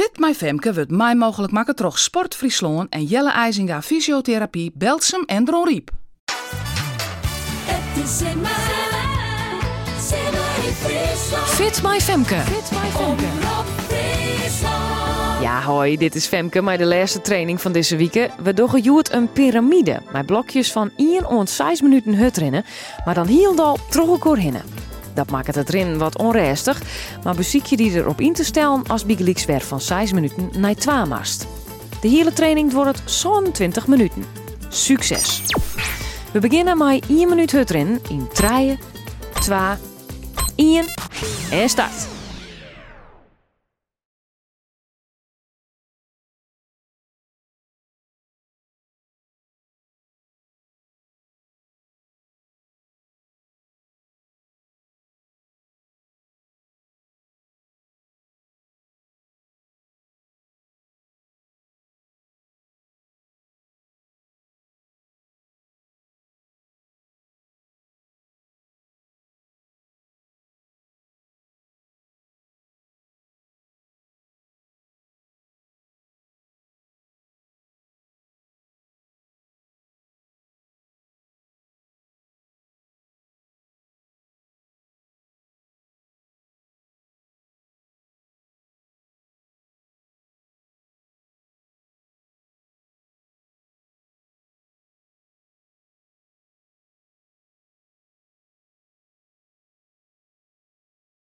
Fit My Femke wordt mij mogelijk maken troch Sport Friesland en Jelle IJzinga Fysiotherapie, Belsum en Dron Riep. Het is in. Fit My Femke. Ja, hoi, dit is Femke, maar de laatste training van deze week. We doen joert een piramide met blokjes van 1 ont 6 minuten hut rennen, maar dan hield troch elkaar hinnen. Dat maakt het rennen wat onrustig, maar beziek je die erop in te stellen als Bigeliks weer van 6 minuten naar 2 mast. De hele training wordt zo'n 20 minuten. Succes! We beginnen met 1 minuut hut rennen in 3, 2, 1 en start.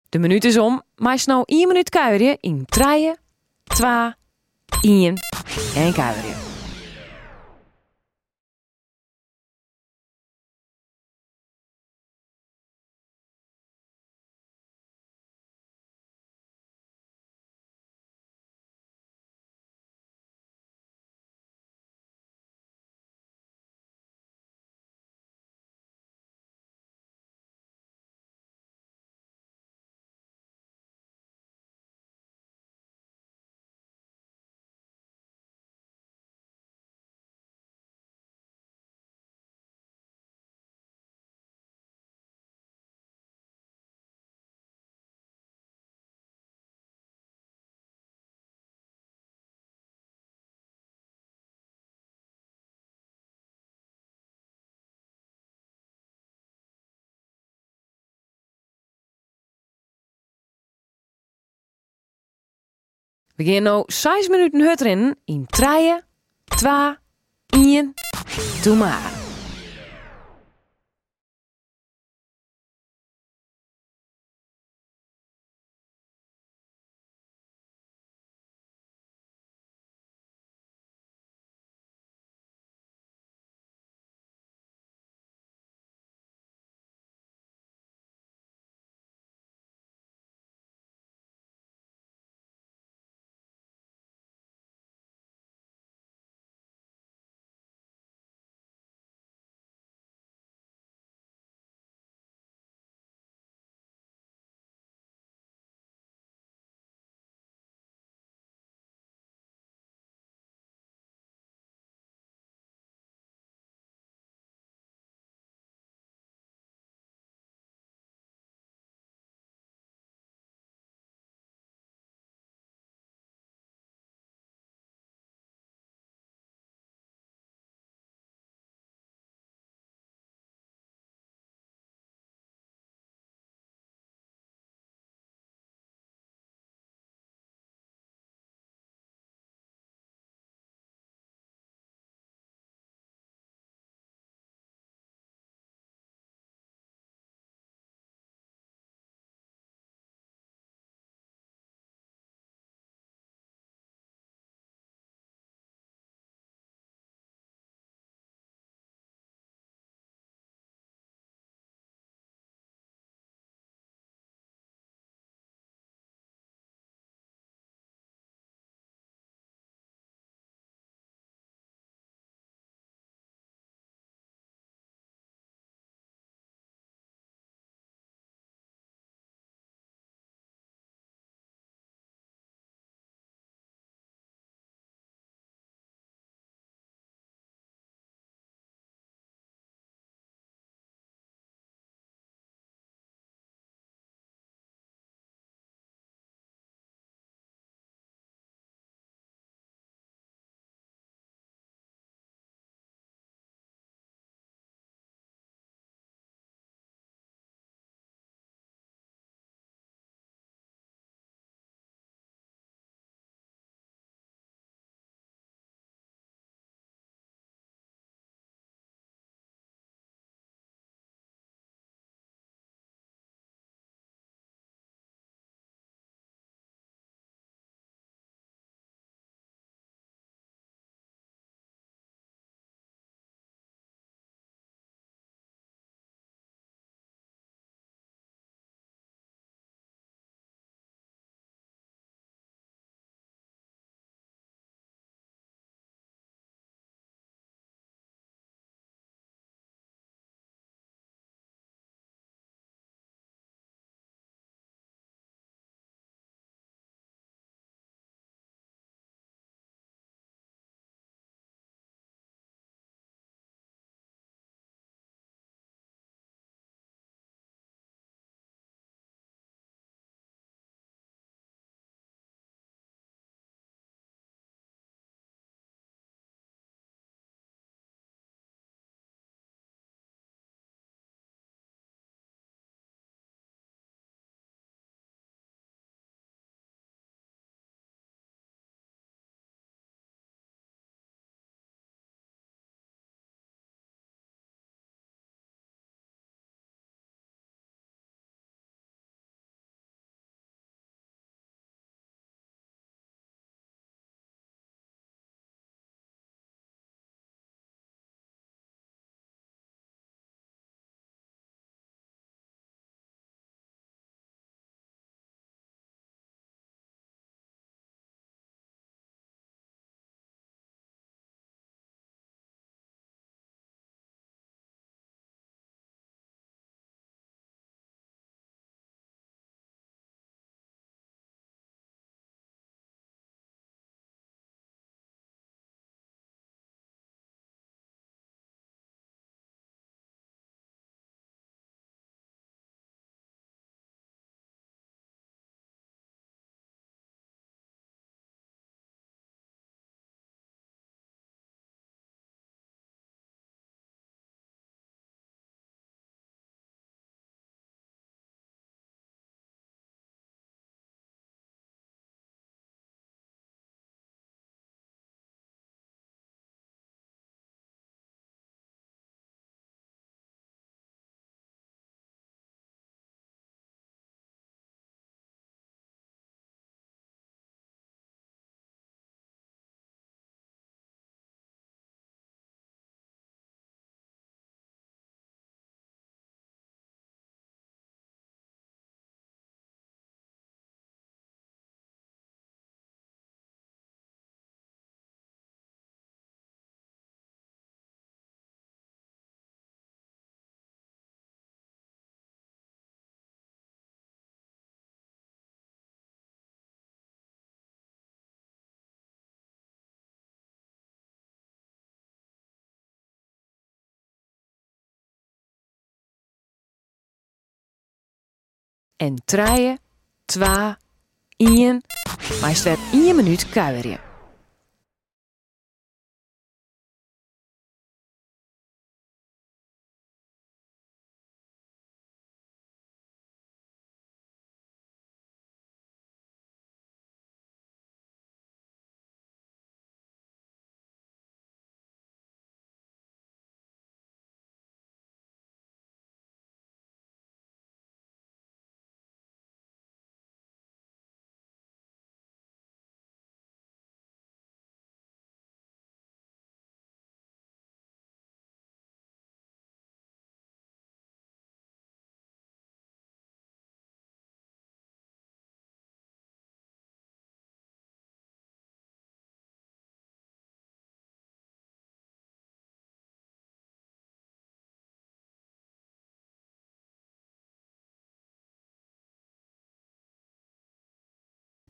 De minuut is om, maar snel 1 minuut kuieren in 3, 2, 1 en kuieren. We gaan nu 6 minuten hut rennen in 3, 2, 1, doe maar. En treien, twa, ien, maar staat 1 minuut kuieren.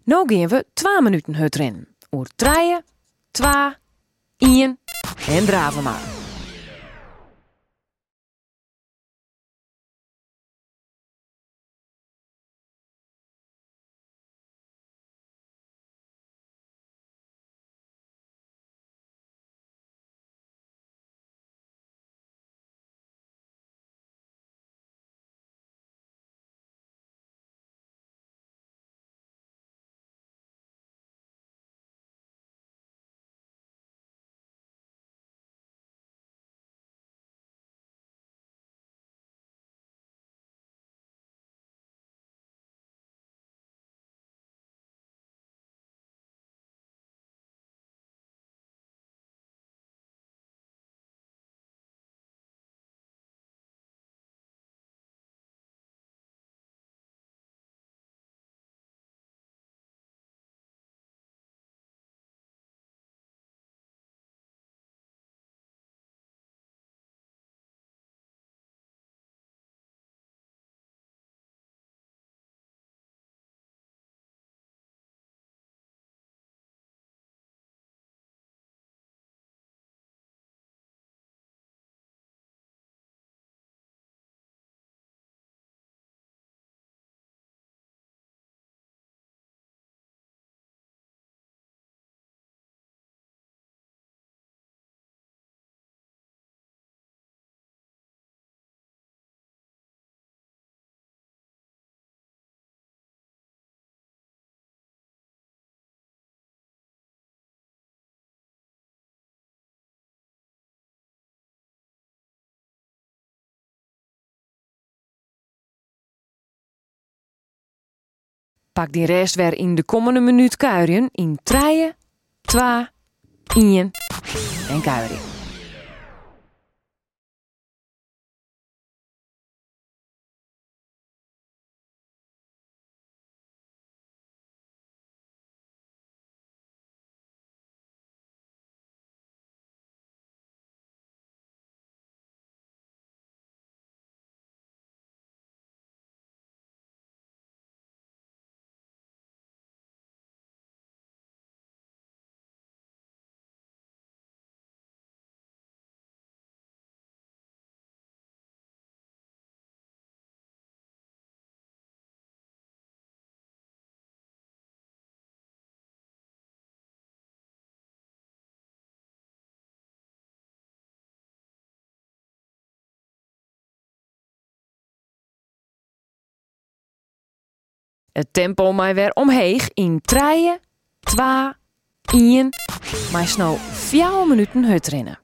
Nou gaan we 2 minuten hut rennen. Oer treien, twa, ien en draven maar. Pak die rest weer in de komende minuut kuieren in treien, twa, ien en kuieren. Het tempo mij weer omheeg in treien, twa, ien, maar snel 4 minuten hut rennen.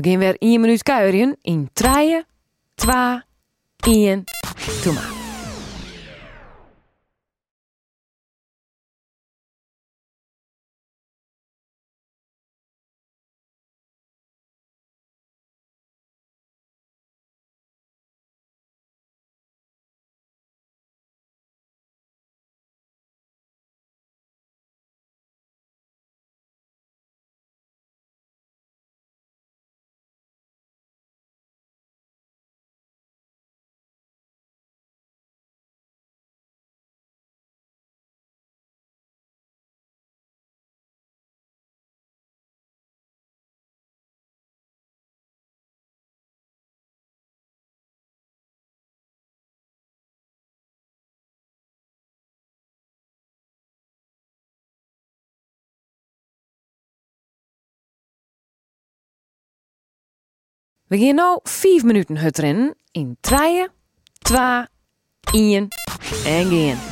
We gaan weer 1 minuut kuieren in 3, 2, 1, doe maar. We gaan nu 5 minuten hut rennen in 3, 2, 1 en gaan.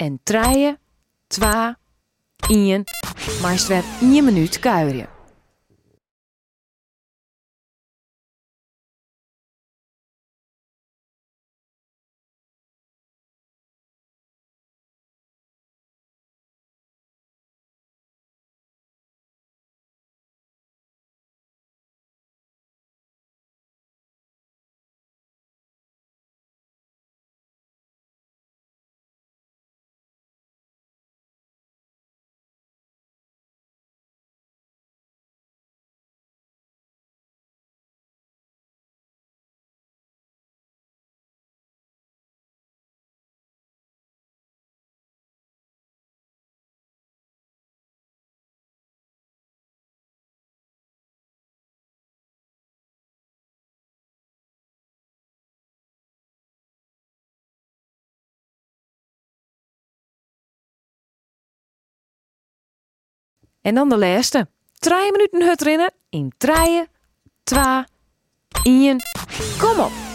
En treien, twa, ien, maar weer 1 minuut kuieren. En dan de laatste. 3 minuten hut rennen in 3, 2, 1. Kom op!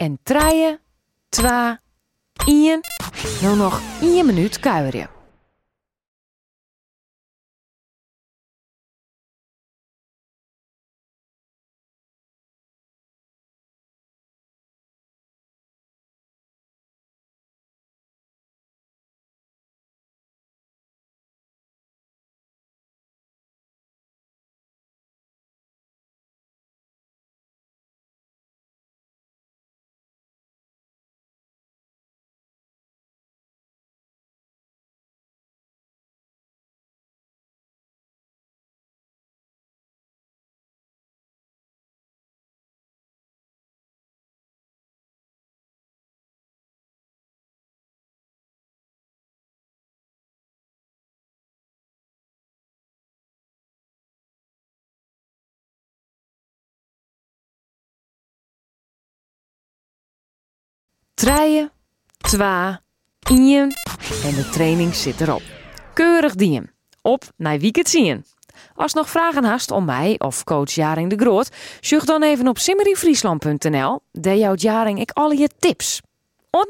En 3, 2, 1. Nou nog 1 minuut kuieren. Treien, twa, ien en de training zit erop. Keurig dien. Op naar het zien. Als nog vragen hast om mij of coach Jaring de Groot, zoek dan even op simmeryfriesland.nl. Daar Jaring ik al je tips. Ont